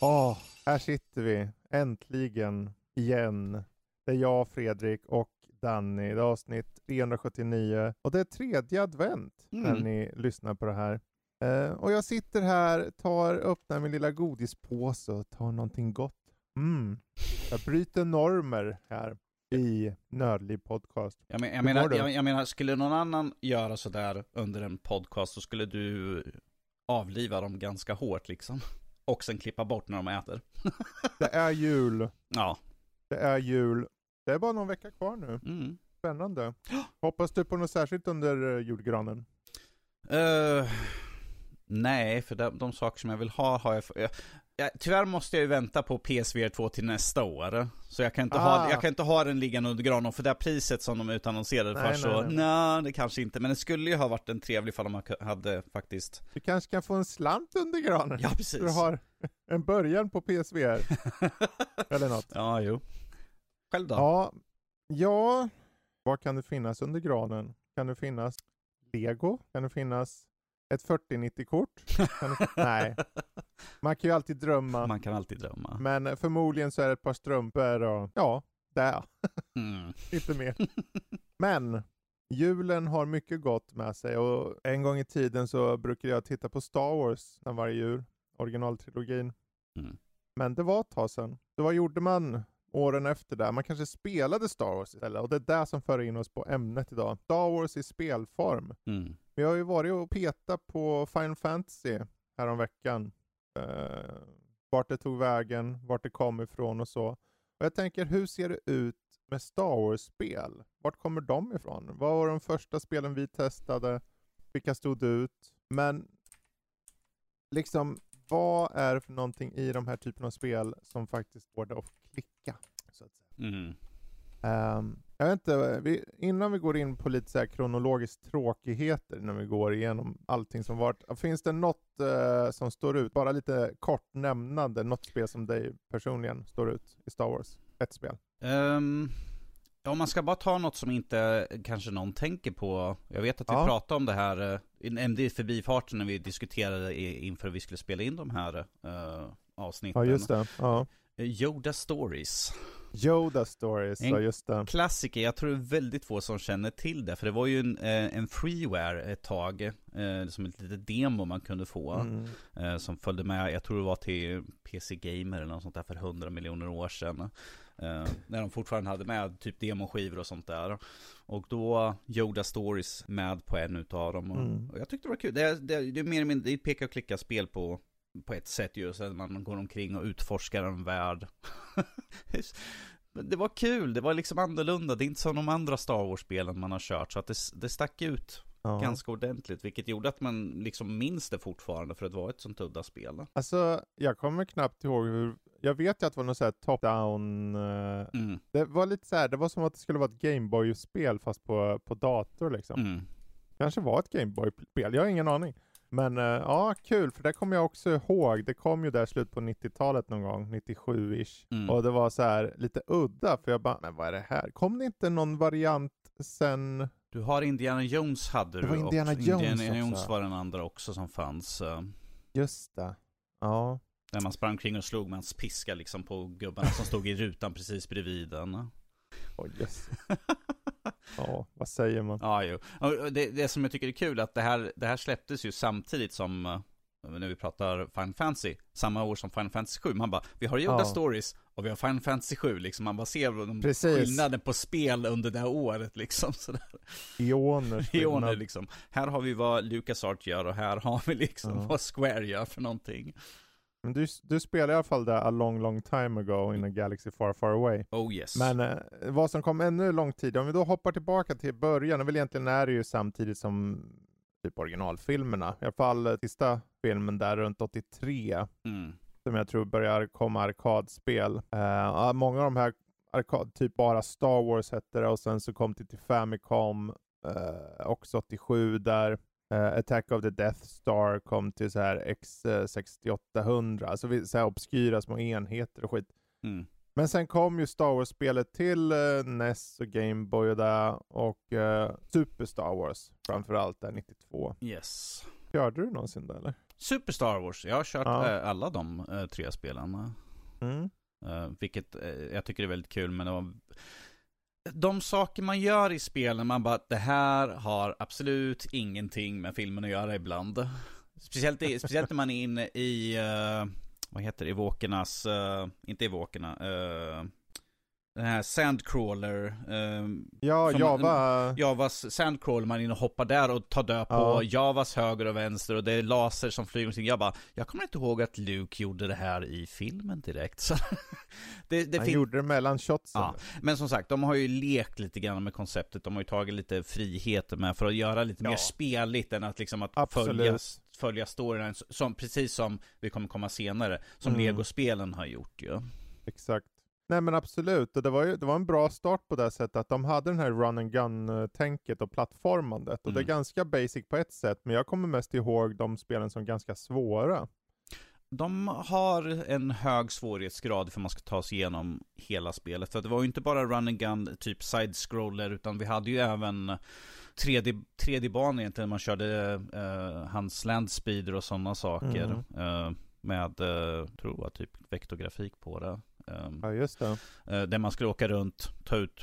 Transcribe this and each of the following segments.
Åh, här sitter vi äntligen igen. Det är jag, Fredrik och Danny. Det är avsnitt 379 och det är tredje advent när Mm. ni lyssnar på det här. Eh, och jag sitter här, tar, öppnar min lilla godispåse och tar någonting gott. Mm. Jag bryter normer här i Nördliv podcast. Jag, men, jag, menar, jag, jag menar, skulle någon annan göra sådär under en podcast så skulle du avliva dem ganska hårt liksom. Och sen klippa bort när de äter. Det är jul. Ja. Det är jul. Det är bara någon vecka kvar nu. Mm. Spännande. Hoppas du på något särskilt under eh, julgranen? Eh, nej, för de, de saker som jag vill ha har jag... jag tyvärr måste jag ju vänta på PSVR 2 till nästa år. Så jag kan inte, Ah. ha, jag kan inte ha den liggande under granen. För det här priset som de utannonserade Nej, för så, nej, nej. nej det kanske inte. Men det skulle ju ha varit en trevlig ifall de hade faktiskt... Du kanske kan få en slant under granen? Ja, precis. Du har en början på PSVR. Eller något. Ja, jo. Själv då? Ja, ja, vad kan det finnas under granen? Kan det finnas Lego? Kan det finnas ett 4090-kort? Kan det... Nej, man kan ju alltid drömma. Man kan alltid drömma. Men förmodligen så är det ett par strumpor och ja, där. Mm. Inte mer. Men julen har mycket gott med sig och en gång i tiden så brukade jag titta på Star Wars när varje jul, originaltrilogin. Mm. Men det var ett tag sedan. Så vad gjorde man åren efter det? Man kanske spelade Star Wars istället och det är det som för in oss på ämnet idag. Star Wars i spelform. Mm. Vi har ju varit och petat på Final Fantasy häromveckan. Uh, vart det tog vägen, vart det kom ifrån och så. Och jag tänker, hur ser det ut med Star Wars-spel? Vart kommer de ifrån? Vad var de första spelen vi testade? Vilka stod ut? Men liksom, vad är det för någonting i de här typen av spel som faktiskt får det att klicka? Så att säga. Mm. Ehm, jag vet inte, vi, innan vi går in på lite så här kronologiskt tråkigheter när vi går igenom allting som varit. Finns det något eh, som står ut? Bara lite kort nämnande, något spel som dig personligen står ut i Star Wars? Ett spel. Ehm, om man ska bara ta något som inte kanske någon tänker på. Jag vet att vi Ja. pratade om det här, eh, nämnde i förbifarten när vi diskuterade i, inför vi skulle spela in de här uh, avsnitten. Ja, just det. Ja. Eh, Yoda Stories. Yoda Stories, En- ja just det. Klassiker, jag tror det är väldigt få som känner till det. För det var ju en, eh, en freeware ett tag. eh, som ett litet demo man kunde få. Mm. eh, som följde med, jag tror det var till PC Gamer eller något sånt där för 100 miljoner år sedan. Eh, när de fortfarande hade med typ demoskivor och sånt där. Och då Yoda Stories med på en utav dem. Och, Mm. och jag tyckte det var kul. Det, är- det, det är mer eller mindre det är peka och klicka spel på, på ett sätt ju. Så att man går omkring och utforskar en värld. Det var kul, det var liksom annorlunda. Det är inte som de andra Star Wars-spelen man har kört. Så att det, det stack ut Ja. ganska ordentligt. Vilket gjorde att man liksom minns det fortfarande för att det var ett sånt udda spel. Alltså, jag kommer knappt ihåg hur... Jag vet ju att det var något så här top-down... eh, Mm, det var lite så här, det var som att det skulle vara ett Gameboy-spel fast på, på dator liksom. mm. kanske var ett Gameboy-spel, jag har ingen aning. Men eh, ja, kul, för det kommer jag också ihåg. Det kom ju där slut på 90-talet någon gång, 97-ish. Mm. Och det var så här lite udda, för jag bara, men vad är det här? Kom det inte någon variant sen? Du har Indiana Jones hade Det du Indiana. Jones Indiana Jones också. var den andra också som fanns. eh, Just det. Ja. Där man sprang kring och slog med hans piska liksom på gubbarna som stod i rutan precis bredvid den. Oh, yes. Ja, vad säger man? Ja, jo. Det, det som jag tycker är kul är att det här, det här släpptes ju samtidigt som eh, när vi pratar Final Fantasy, samma år som Final Fantasy 7. Man bara, vi har Yoda Ja. Stories och vi har Final Fantasy 7 liksom. Man bara ser de Precis. skillnaden på spel under det här året liksom. Sådär. Eoner skillnad. liksom. Här har vi vad LucasArts gör och här har vi liksom Ja. vad Square gör för någonting. Men du, du spelade i alla fall där a long, long time ago in a galaxy far, far away. Oh yes. Men eh, vad som kom ännu lång tid, om vi då hoppar tillbaka till början, och väl egentligen är det ju samtidigt som typ originalfilmerna. I alla fall eh, sista filmen där runt 83, Mm. som jag tror börjar komma arkadspel. Eh, många av de här arkad, typ bara Star Wars hette det och sen så kom det till Famicom eh, också 87 där eh, Attack of the Death Star kom till så här X6800, alltså vi- så här obskyra små enheter och skit. Mm. Men sen kom ju Star Wars-spelet till eh, NES och Game Boy och där och eh, Super Star Wars framförallt där 92. Yes. Körde du någonsin det eller? Super Star Wars. Jag har kört Ja. alla de tre spelen. Mm. Vilket jag tycker är väldigt kul, men det var... De saker man gör i spelen, man bara, det här har absolut ingenting med filmen att göra ibland. Speciellt, i, speciellt när man är inne i, uh, vad heter det, evokernas, uh, inte evokerna, uh, den här Sandcrawler, eh, Ja, Java. Javas Sandcrawler, man är inne och hoppar där och tar död på Ja. Javas höger och vänster och det är laser som flyger omkring. Jag bara, jag kommer inte ihåg att Luke gjorde det här i filmen direkt. Så det, det Han fin- gjorde det mellan shotsen. Ja, men som sagt, de har ju lekt lite grann med konceptet. De har ju tagit lite friheter med för att göra lite Ja. mer speligt än att liksom att Absolut. följa, följa storyn. Som, precis som vi kommer komma senare, som Mm. Lego-spelen har gjort ju. Exakt. Nej men absolut, och det var ju det var en bra start på det sättet att de hade den här run and gun-tänket och plattformandet. Och det är Mm. ganska basic på ett sätt, men jag kommer mest ihåg de spelen som ganska svåra. De har en hög svårighetsgrad för man ska ta sig igenom hela spelet. För det var ju inte bara run and gun, typ side-scroller, utan vi hade ju även 3D, 3D-banor egentligen. Man körde eh, hans landspeeder och sådana saker. Eh, med, eh, tror jag, typ vektorgrafik på det. Eh, Ja just det. eh, där man skulle åka runt, ta ut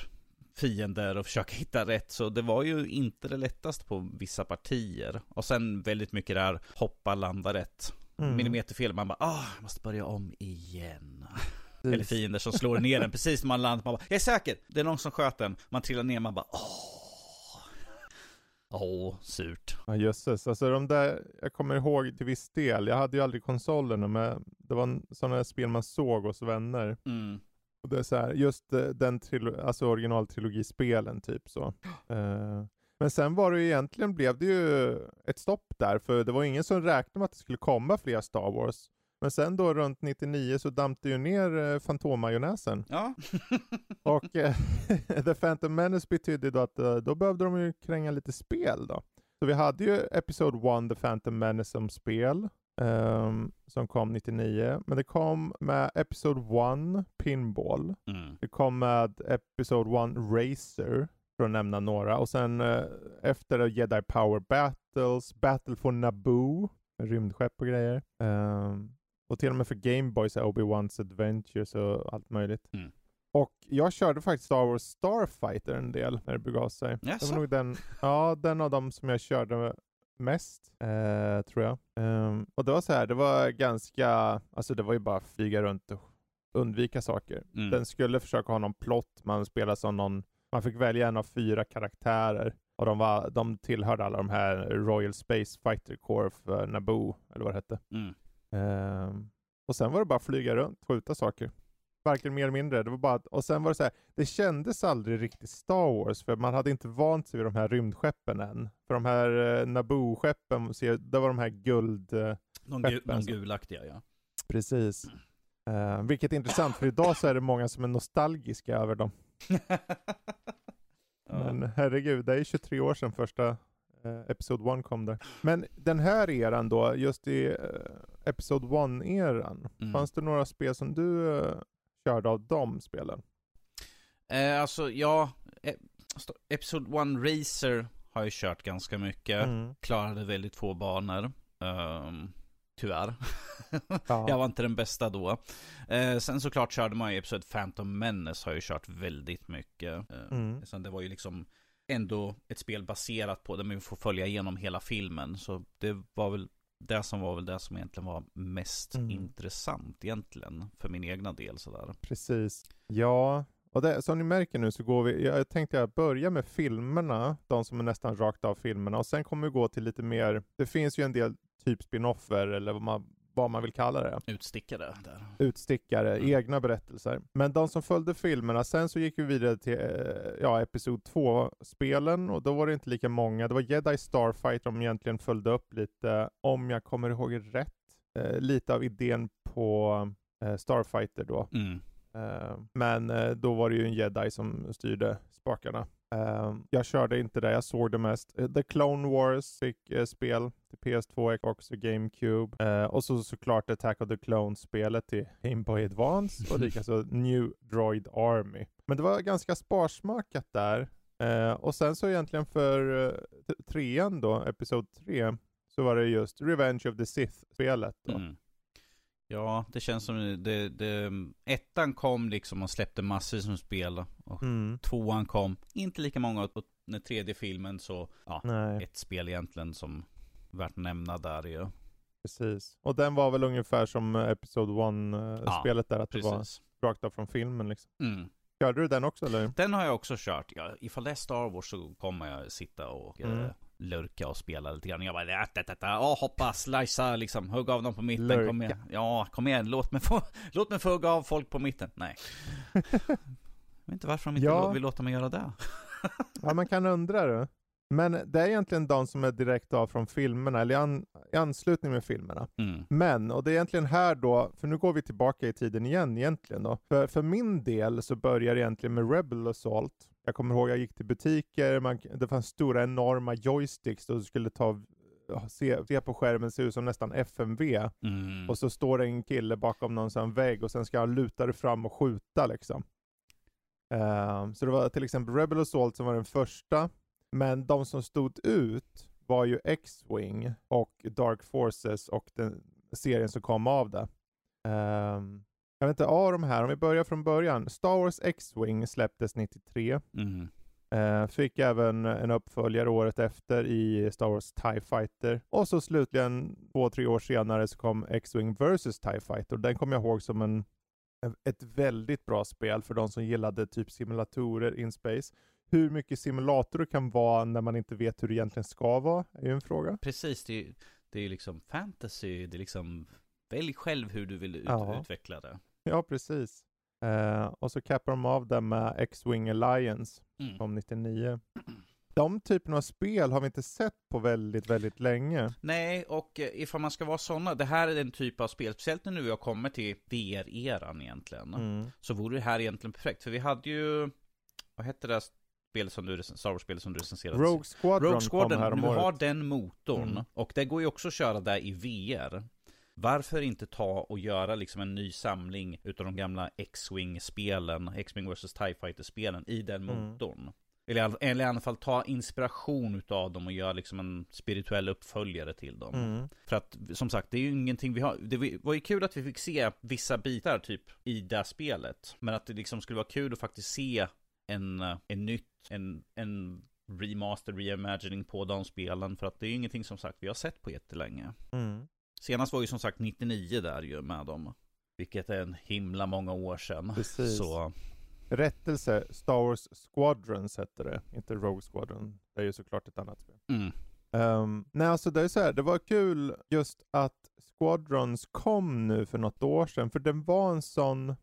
fiender och försöka hitta rätt. Så det var ju inte det lättaste på vissa partier. Och sen väldigt mycket där hoppa, landa rätt Mm. millimeterfel. Man bara, ah, jag måste börja om igen. Eller fiender som slår ner en precis när man landar. Man bara, jag är säker, det är någon som sköt den. Man trillar ner, man bara, åh. Åh, surt. Ja jösses, alltså de där, jag kommer ihåg till viss del, jag hade ju aldrig konsolerna men det var sådana spel man såg hos vänner. Mm. Och det är så här, just eh, den alltså originaltrilogispelen typ så. Eh, men sen var det ju egentligen, blev det ju ett stopp där, för det var ingen som räknade med att det skulle komma fler Star Wars. Men sen då runt 99 så damp det ju ner eh, fantommajonnäsen. Ja. Och eh, The Phantom Menace betydde då att eh, då behövde de ju kränga lite spel då. Så vi hade ju Episode 1 The Phantom Menace som spel. ehm, som kom 99. Men det kom med Episode 1 Pinball. Mm. Det kom med Episode 1 Racer, för att nämna några. Och sen eh, efter det Jedi Power Battles, Battle for Naboo, rymdskepp och grejer. Ehm, och till och med för Game Boy så här Obi-Wans Adventures och allt möjligt. Mm. Och jag körde faktiskt Star Wars Starfighter en del när det begav sig. Det Jaså? var nog den, ja, den av dem som jag körde mest, eh, tror jag. Ehm, och det var så här, det var ganska, alltså det var ju bara flyga runt och undvika saker. Mm. Den skulle försöka ha någon plott, man spelade som någon, man fick välja en av fyra karaktärer. Och de, var, de tillhörde alla de här Royal Space Fighter Corps för Naboo, eller vad det hette. Mm. Ehm, och sen var det bara att flyga runt, skjuta saker. Varken mer eller mindre. Det var bara att, och sen var det så här, det kändes aldrig riktigt Star Wars, för man hade inte vant sig vid de här rymdskeppen än. För de här eh, Naboo-skeppen, det var de här guld... Eh, De, gu- de gulaktiga, ja. precis. Eh, vilket är intressant, för idag så är det många som är nostalgiska över dem. Men herregud, det är 23 år sedan första Episode 1 kom där. Men den här eran då, just i eh, Episode 1-eran, Mm. fanns det några spel som du eh, körde av de spelen? Eh, alltså, ja. Eh, st- Episode 1 Racer har jag kört ganska mycket. Mm. Klarade väldigt få banor. Ehm, tyvärr. Ja. Jag var inte den bästa då. Eh, sen såklart körde man ju Episode Phantom Menace har jag kört väldigt mycket. Eh, Mm. Sen det var ju liksom ändå ett spel baserat på det, men vi får följa igenom hela filmen. Så det var väl det som var väl det som egentligen var mest Mm. intressant egentligen. För min egna del sådär. Precis. Ja, och det, som ni märker nu så går vi, jag tänkte jag börja med filmerna, de som är nästan rakt av filmerna, och sen kommer vi gå till lite mer, det finns ju en del typ spin-offer eller vad man, vad man vill kalla det. Utstickare där. utstickare, Mm. egna berättelser. Men de som följde filmerna, sen så gick vi vidare till eh, ja, Episod 2-spelen och då var det inte lika många. Det var Jedi Starfighter de egentligen följde upp lite, om jag kommer ihåg rätt, eh, lite av idén på eh, Starfighter då. Mm. Men då var det ju en jedi som styrde spakarna. Eh, jag körde inte det, jag såg det mest. Eh, The Clone Wars fick eh, spel till PS2, Xbox och GameCube. Eh, och så såklart Attack of the Clones-spelet till Game Boy Advance och likaså New Droid Army. Men det var ganska sparsmakat där. Eh, och sen så egentligen för eh, trean då, Episod 3, så var det just Revenge of the Sith-spelet då. Mm. Ja, det känns som det, det, ettan kom liksom och släppte massor som spel. Och Mm. tvåan kom, inte lika många. Och den tredje filmen så, ja, Nej, ett spel egentligen som värt att nämna där ju. precis. Och den var väl ungefär som Episode Ja, 1-spelet där, att det var Precis. rakt av från filmen liksom. Mm. Körde du den också eller? Den har jag också kört. Ja, ifall det är Star Wars så kommer jag sitta och Mm. eh, lurka och spela lite grann. Jag bara, äh, äh, äh, äh, åh, hoppa, slicea, liksom, hugga av dem på mitten. Lurka. Kom igen. Ja, kom igen, låt mig få, låt mig få hugga av folk på mitten. Nej. jag vet inte varför de inte Ja. vill låta mig göra det. Ja, man kan undra det. Men det är egentligen de som är direkt av från filmerna, eller i, an, i anslutning med filmerna. Mm. Men, och det är egentligen här då, för nu går vi tillbaka i tiden igen egentligen då. För, för min del så börjar det egentligen med Rebel Assault. Jag kommer ihåg jag gick till butiker, man, det fanns stora enorma joysticks då du skulle ta Se, se på skärmen ser ut som nästan FMV. Mm. Och så står det en kille bakom någon sån vägg och sen ska han luta dig fram och skjuta liksom. Ehm, så det var till exempel Rebel Assault som var den första. Men de som stod ut var ju X-Wing och Dark Forces och den serien som kom av det. Ehm, jag vet inte, av de här, om vi börjar från början. Star Wars X-Wing släpptes 93. Mm. Eh, fick även en uppföljare året efter i Star Wars TIE Fighter. Och så slutligen två, tre år senare så kom X-Wing vs TIE Fighter. Den kommer jag ihåg som en, ett väldigt bra spel för de som gillade typ simulatorer in space. Hur mycket simulator kan vara när man inte vet hur det egentligen ska vara, är ju en fråga. Precis, det är ju det är liksom fantasy, det är liksom Välj själv hur du vill ut, Ja. utveckla det. Ja, precis. Eh, och så cappar de av det med X-Wing Alliance Mm. om 99. De typerna av spel har vi inte sett på väldigt, väldigt länge. Nej, och eh, ifall man ska vara sådana, det här är den typ av spel, speciellt nu vi har kommit till VR-eran egentligen, Mm. så vore det här egentligen perfekt. För vi hade ju, vad hette det spelet som du, Star Wars-spelet som du recenserade? Rogue Squadron, Rogue kom här Squadron, om nu har året. den motorn, Mm. och det går ju också att köra där i VR. Varför inte ta och göra liksom en ny samling utav de gamla X-Wing-spelen, X-Wing vs TIE Fighter-spelen i den Mm. motorn? Eller, i all- eller i alla fall ta inspiration utav dem och göra liksom en spirituell uppföljare till dem. Mm. För att som sagt, det är ju ingenting vi har. Det var ju kul att vi fick se vissa bitar typ i det spelet. Men att det liksom skulle vara kul att faktiskt se en, en nytt, en, en remaster, reimagining på de spelen. För att det är ju ingenting som sagt vi har sett på jättelänge. Mm. Senast var ju som sagt 99 där ju med dem. Vilket är en himla många år sedan. Precis. Så, Rättelse, Star Wars Squadrons hette det, inte Rogue Squadron. Det är ju såklart ett annat spel. mm, Um, nej, alltså det är så här, det var kul just att Squadrons kom nu för något år sedan, för den var en sån,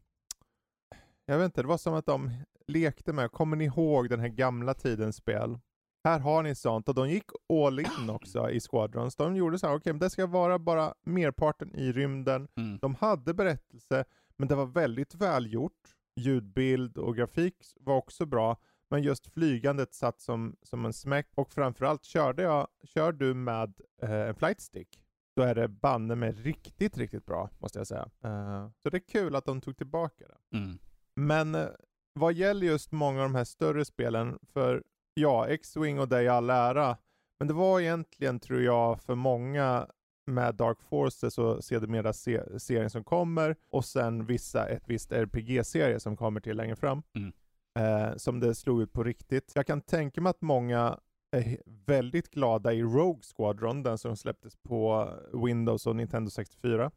jag vet inte, det var som att de lekte med, kommer ni ihåg den här gamla tidens spel? Här har ni sånt, och de gick all in också i Squadrons. De gjorde så här, okej, men det ska vara bara merparten i rymden. mm, De hade berättelse, men det var väldigt välgjort. Ljudbild och grafik var också bra. Men just flygandet satt som, som en smäck. Och framförallt körde jag, kör du med eh, en flight stick, då är det banne med riktigt, riktigt bra, måste jag säga. Eh, så det är kul att de tog tillbaka det. mm, Men eh, vad gäller just många av de här större spelen, för ja, X-Wing och det i all ära, men det var egentligen, tror jag, för många med Dark Forces och sedermera se- serien som kommer och sen vissa, ett visst RPG-serie som kommer till längre fram. Mm. Eh, som det slog ut på riktigt. Jag kan tänka mig att många är väldigt glada i Rogue Squadron, den som släpptes på Windows och Nintendo 64.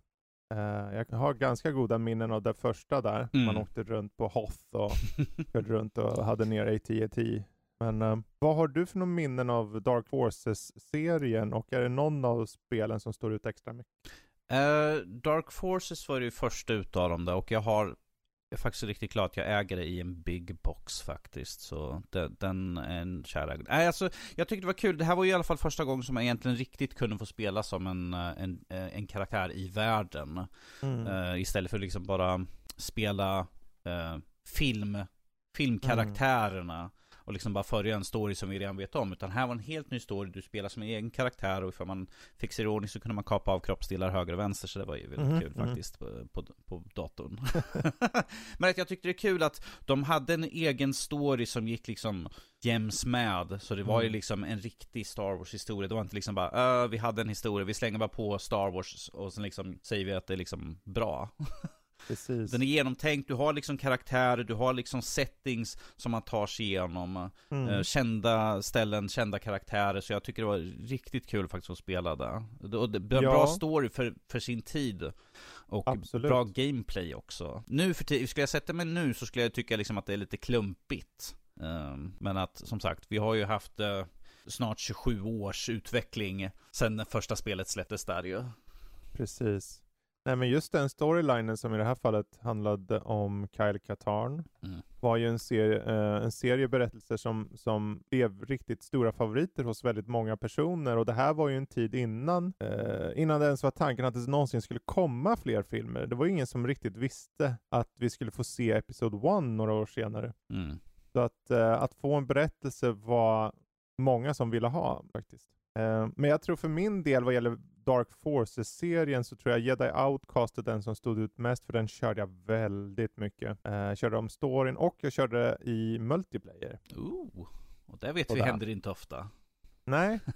Eh, jag har ganska goda minnen av det första där. Mm. Man åkte runt på Hoth och körde runt och hade ner AT-AT. Men eh, vad har du för några minnen av Dark Forces-serien och är det någon av spelen som står ut extra mycket? Eh, Dark Forces var ju första utav dem där och jag har jag är faktiskt riktigt glad att jag äger det i en big box faktiskt. Så det, den är en kär ägare. Nej, alltså jag tyckte det var kul. Det här var ju i alla fall första gången som man egentligen riktigt kunde få spela som en, eh, en, en karaktär i världen. Mm. Eh, istället för liksom bara spela eh, film, filmkaraktärerna. Och liksom bara följa en story som vi redan vet om. Utan här var en helt ny story, du spelar som en egen karaktär och ifall man sig i ordning så kunde man kapa av kroppsdelar höger och vänster. Så det var ju väldigt Mhm, kul mhm. faktiskt på, på, på datorn. Men att jag tyckte det är kul att de hade en egen story som gick liksom jäms med. Så det var ju Mm. liksom en riktig Star Wars historia. Det var inte liksom bara, "Ö, vi hade en historia, vi slänger bara på Star Wars och sen liksom säger vi att det är liksom bra. Precis. Den är genomtänkt, du har liksom karaktärer, du har liksom settings som man tar sig igenom. Mm. Eh, Kända ställen, kända karaktärer, så jag tycker det var riktigt kul faktiskt att spela det. Och det var en Ja. bra story för, för sin tid. Och Absolut. bra gameplay också. Nu för tiden, skulle jag sätta mig nu så skulle jag tycka liksom att det är lite klumpigt. Ehm, Men att, som sagt, vi har ju haft eh, snart 27 års utveckling sen första spelet släpptes där ju. Precis. Nej men just den storylinen som i det här fallet handlade om Kyle Katarn Mm. var ju en serie, eh, en serie berättelser som, som blev riktigt stora favoriter hos väldigt många personer och det här var ju en tid innan, eh, innan det ens var tanken att det någonsin skulle komma fler filmer. Det var ju ingen som riktigt visste att vi skulle få se Episod 1 några år senare. Mm. Så att, eh, att få en berättelse var många som ville ha faktiskt. Eh, men jag tror för min del vad gäller Dark Forces-serien så tror jag Jedi Outcast är den som stod ut mest för den körde jag väldigt mycket. Eh, jag körde om storyn och jag körde i multiplayer. Ooh. Och det vet Och vi där. händer inte ofta. Nej.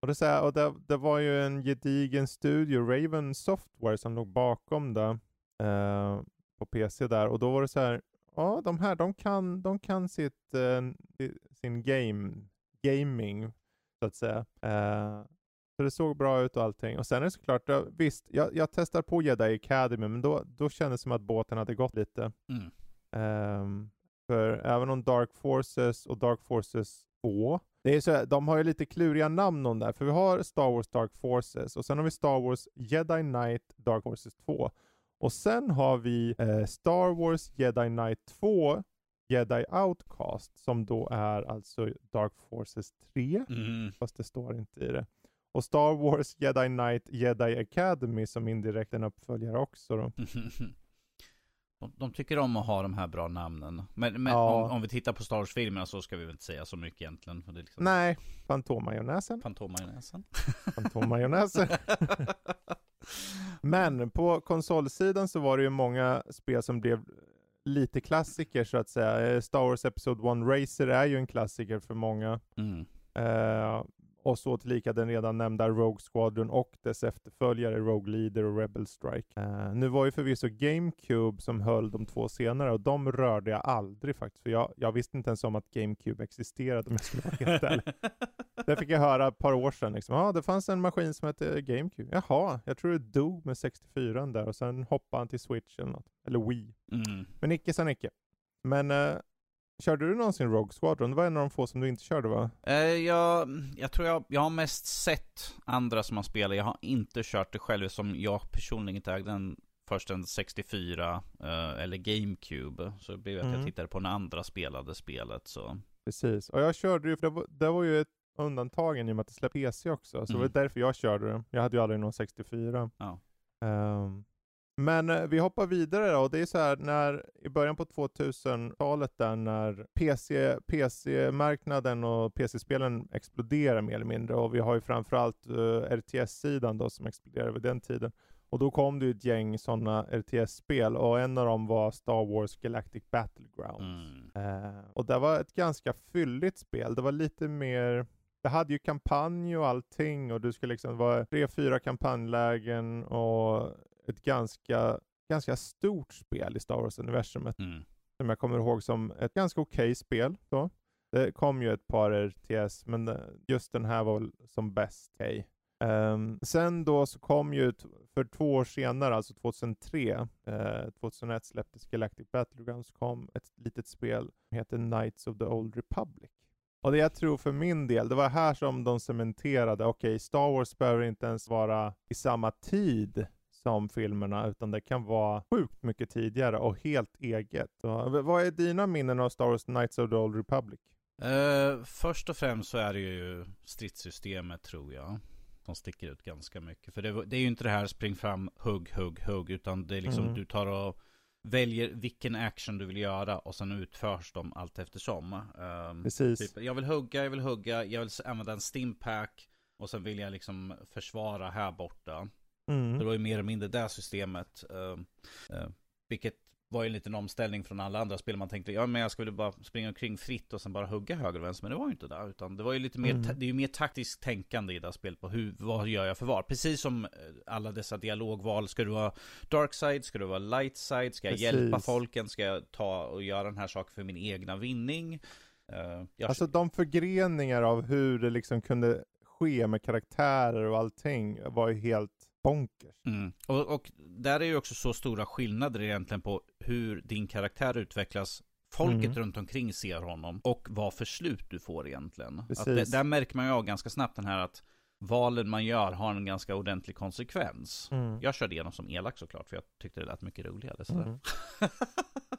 Och det, här, och det, det var ju en gedigen studio, Raven Software, som låg bakom det eh, på PC där. Och då var det så här, ja de här, de kan, de kan sitt, eh, sin game, gaming, så att säga. Eh, så det såg bra ut och allting. Och sen är det såklart, ja, visst, jag, jag testar på Jedi Academy, men då, då kändes det som att båten hade gått lite. Mm. Ehm, för även om Dark Forces och Dark Forces 2, det är så de har ju lite kluriga namn om där, för vi har Star Wars Dark Forces och sen har vi Star Wars Jedi Knight Dark Forces 2. Och sen har vi eh, Star Wars Jedi Knight 2 Jedi Outcast som då är alltså Dark Forces 3, Mm. fast det står inte i det. Och Star Wars Jedi Knight Jedi Academy som indirekt en uppföljare också då. De, de tycker om att ha de här bra namnen. Men, men Ja. om, om vi tittar på Star Wars-filmerna så ska vi väl inte säga så mycket egentligen. För det liksom Nej, Fantommajonnäsen. Fantommajonnäsen. Fantommajonnäsen. Men på konsolsidan så var det ju många spel som blev lite klassiker så att säga. Eh, Star Wars Episode 1 Racer är ju en klassiker för många. Mm. Eh, och så tillika den redan nämnda Rogue Squadron och dess efterföljare Rogue Leader och Rebel Strike. Eh, nu var ju förvisso GameCube som höll de två senare och de rörde jag aldrig faktiskt. För jag, jag visste inte ens om att GameCube existerade om jag skulle vara helt ärlig. Det fick jag höra ett par år sedan. Liksom. Ja, det fanns en maskin som hette GameCube. Jaha, jag tror det dog med 64 där och sen hoppade han till Switch eller något. Eller Wii. Mm. Men icke sa Nicke. Men eh, körde du någonsin Rogue Squadron? Det var en av de få som du inte körde va? Eh, jag, jag tror jag, jag har mest sett andra som har spelat. Jag har inte kört det själv som jag personligen inte ägde den först en 64 eh, eller GameCube. Så det blev att Mm. jag tittade på när andra spelade spelet. Så. Precis. Och jag körde ju, för det var, det var ju ett undantagen i och med att det släppte PC också. Så det Mm. var därför jag körde det. Jag hade ju aldrig någon 64. Ja. Ehm, men eh, vi hoppar vidare då, och det är så här när i början på 2000-talet där när PC, PC-marknaden och PC-spelen exploderar mer eller mindre och vi har ju framförallt uh, RTS-sidan då som exploderade vid den tiden. Och då kom det ju ett gäng sådana RTS-spel och en av dem var Star Wars Galactic Battlegrounds. Mm. Eh, och det var ett ganska fylligt spel. Det var lite mer det hade ju kampanj och allting och du skulle liksom vara tre, fyra kampanjlägen och ett ganska, ganska stort spel i Star Wars-universumet Mm. som jag kommer ihåg som ett ganska okej spel. Så. Det kom ju ett par RTS, men eh, just den här var som bäst okej. Ehm, sen då så kom ju, för två år senare, alltså 2003, eh, 2001 släpptes Galactic Battlegrounds, kom ett litet spel som heter Knights of the Old Republic. Och det jag tror för min del, det var här som de cementerade, okej, Star Wars behöver inte ens vara i samma tid som filmerna, utan det kan vara sjukt mycket tidigare och helt eget. Så, vad är dina minnen av Star Wars Knights of the Old Republic? Eh, först och främst så är det ju stridssystemet tror jag. Som sticker ut ganska mycket. För det, det är ju inte det här spring fram, hugg, hugg, hugg. Utan det är liksom Mm. du tar och väljer vilken action du vill göra och sen utförs de allt eftersom. Um, Precis. Typ, jag vill hugga, jag vill hugga, jag vill använda en stimpack och sen vill jag liksom försvara här borta. Mm. Det var ju mer eller mindre det systemet. Uh, uh, vilket var ju en liten omställning från alla andra spel. Man tänkte, ja men jag skulle bara springa omkring fritt och sen bara hugga höger och vänster. Men det var ju inte det. Utan det var ju lite mer, Mm. det är ju mer taktiskt tänkande i det här spelet på hur, vad gör jag för val? Precis som eh, alla dessa dialogval. Ska du vara dark side? Ska du vara light side? Ska jag Precis. hjälpa folken? Ska jag ta och göra den här saken för min egna vinning? Uh, jag, Alltså de förgreningar av hur det liksom kunde ske med karaktärer och allting var ju helt bonkers. Mm. Och, och där är ju också så stora skillnader egentligen på hur din karaktär utvecklas. Folket Mm. runt omkring ser honom och vad för slut du får egentligen. Det, där märker man ju av ganska snabbt den här att valen man gör har en ganska ordentlig konsekvens. Mm. Jag körde igenom som elak såklart för jag tyckte det lät mycket roligare. sådär. Mm.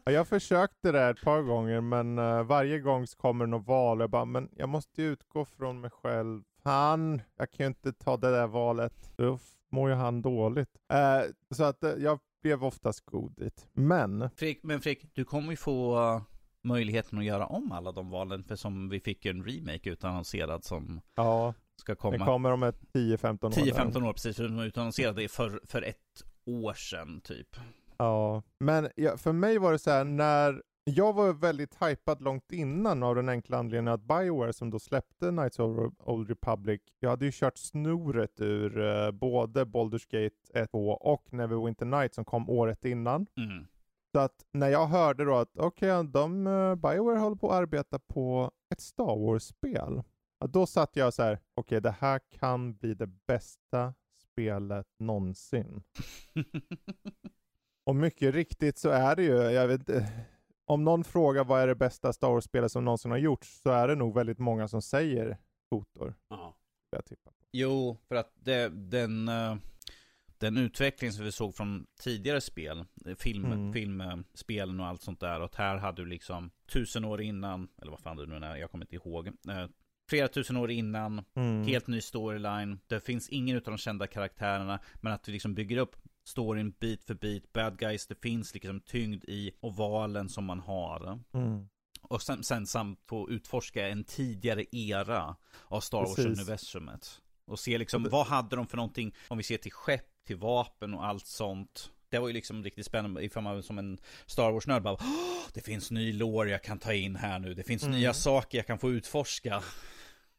Ja, jag försökte det ett par gånger men eh, varje gång så kommer det något val och jag bara, men jag måste ju utgå från mig själv. Han, jag kan ju inte ta det där valet. Då mår ju han dåligt. Eh, så att eh, jag blev oftast god dit. Men, Fredrik, men Fredrik, du kommer ju få uh, möjligheten att göra om alla de valen. För som vi fick ju en remake utannonserad som ja, ska det komma. kommer om ett 10-15 år. där. 10-15 år precis, för de utannonserade för, för ett år sedan typ. Ja, men ja, för mig var det så här när jag var väldigt hypad långt innan av den enkla anledningen att Bioware som då släppte Knights of Old Republic, jag hade ju kört snoret ur eh, både Baldur's Gate 1 2 och Neverwinter Night som kom året innan. Mm. Så att när jag hörde då att okej, de uh, Bioware håller på att arbeta på ett Star Wars-spel. Då satt jag så här, okej det här kan bli det bästa spelet någonsin. Och mycket riktigt så är det ju, jag vet om någon frågar vad är det bästa Star Wars-spelet som någonsin har gjorts så är det nog väldigt många som säger Kotor. Ja. Jag tippar på. Jo, för att det, den, eh, den utveckling som vi såg från tidigare spel, eh, film, Mm. filmspelen och allt sånt där. Och att här hade du liksom tusen år innan, eller vad fan det nu är, jag kommer inte ihåg. Eh, flera tusen år innan, Mm. helt ny storyline. Det finns ingen av de kända karaktärerna, men att vi liksom bygger upp storyn bit för bit, bad guys, det finns liksom tyngd i ovalen som man har. Mm. Och sen, sen samt få utforska en tidigare era av Star. Wars-universumet. Och se liksom, vad hade de för någonting, om vi ser till skepp, till vapen och allt sånt. Det var ju liksom riktigt spännande ifall man som en Star Wars-nörd bara "Åh, Det finns ny lore jag kan ta in här nu, det finns Mm. nya saker jag kan få utforska.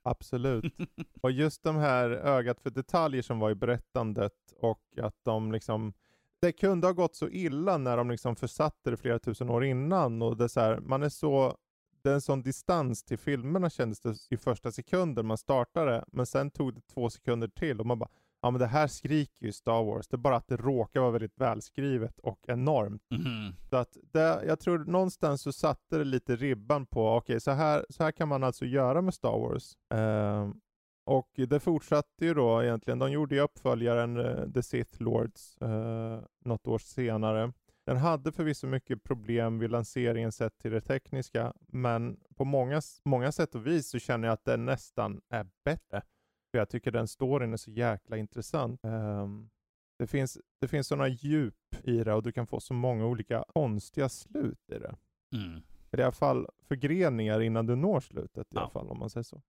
Absolut. och just de här ögat för detaljer som var i berättandet och att de liksom det kunde ha gått så illa när de liksom försatte det flera tusen år innan och det är så här, man är så det är en sån distans till filmerna kändes det i första sekunden man startade, men sen tog det två sekunder till och man bara, ja men det här skriker ju Star Wars, det är bara att det råkar vara väldigt välskrivet och enormt. Mhm. Så att det, jag tror någonstans så satte det lite ribban på, okej så, här, så här kan man alltså göra med Star Wars. Ehm, och det fortsatte ju då egentligen, de gjorde ju uppföljaren uh, The Sith Lords uh, något år senare. Den hade förvisso mycket problem vid lanseringen sett till det tekniska, men på många, många sätt och vis så känner jag att den nästan är bättre. För jag tycker den storyn är så jäkla intressant. Ehm, det finns, det finns sådana djup i det och du kan få så många olika konstiga slut i det. Mm. I alla fall förgreningar innan du når slutet i Ja. alla fall om man säger så.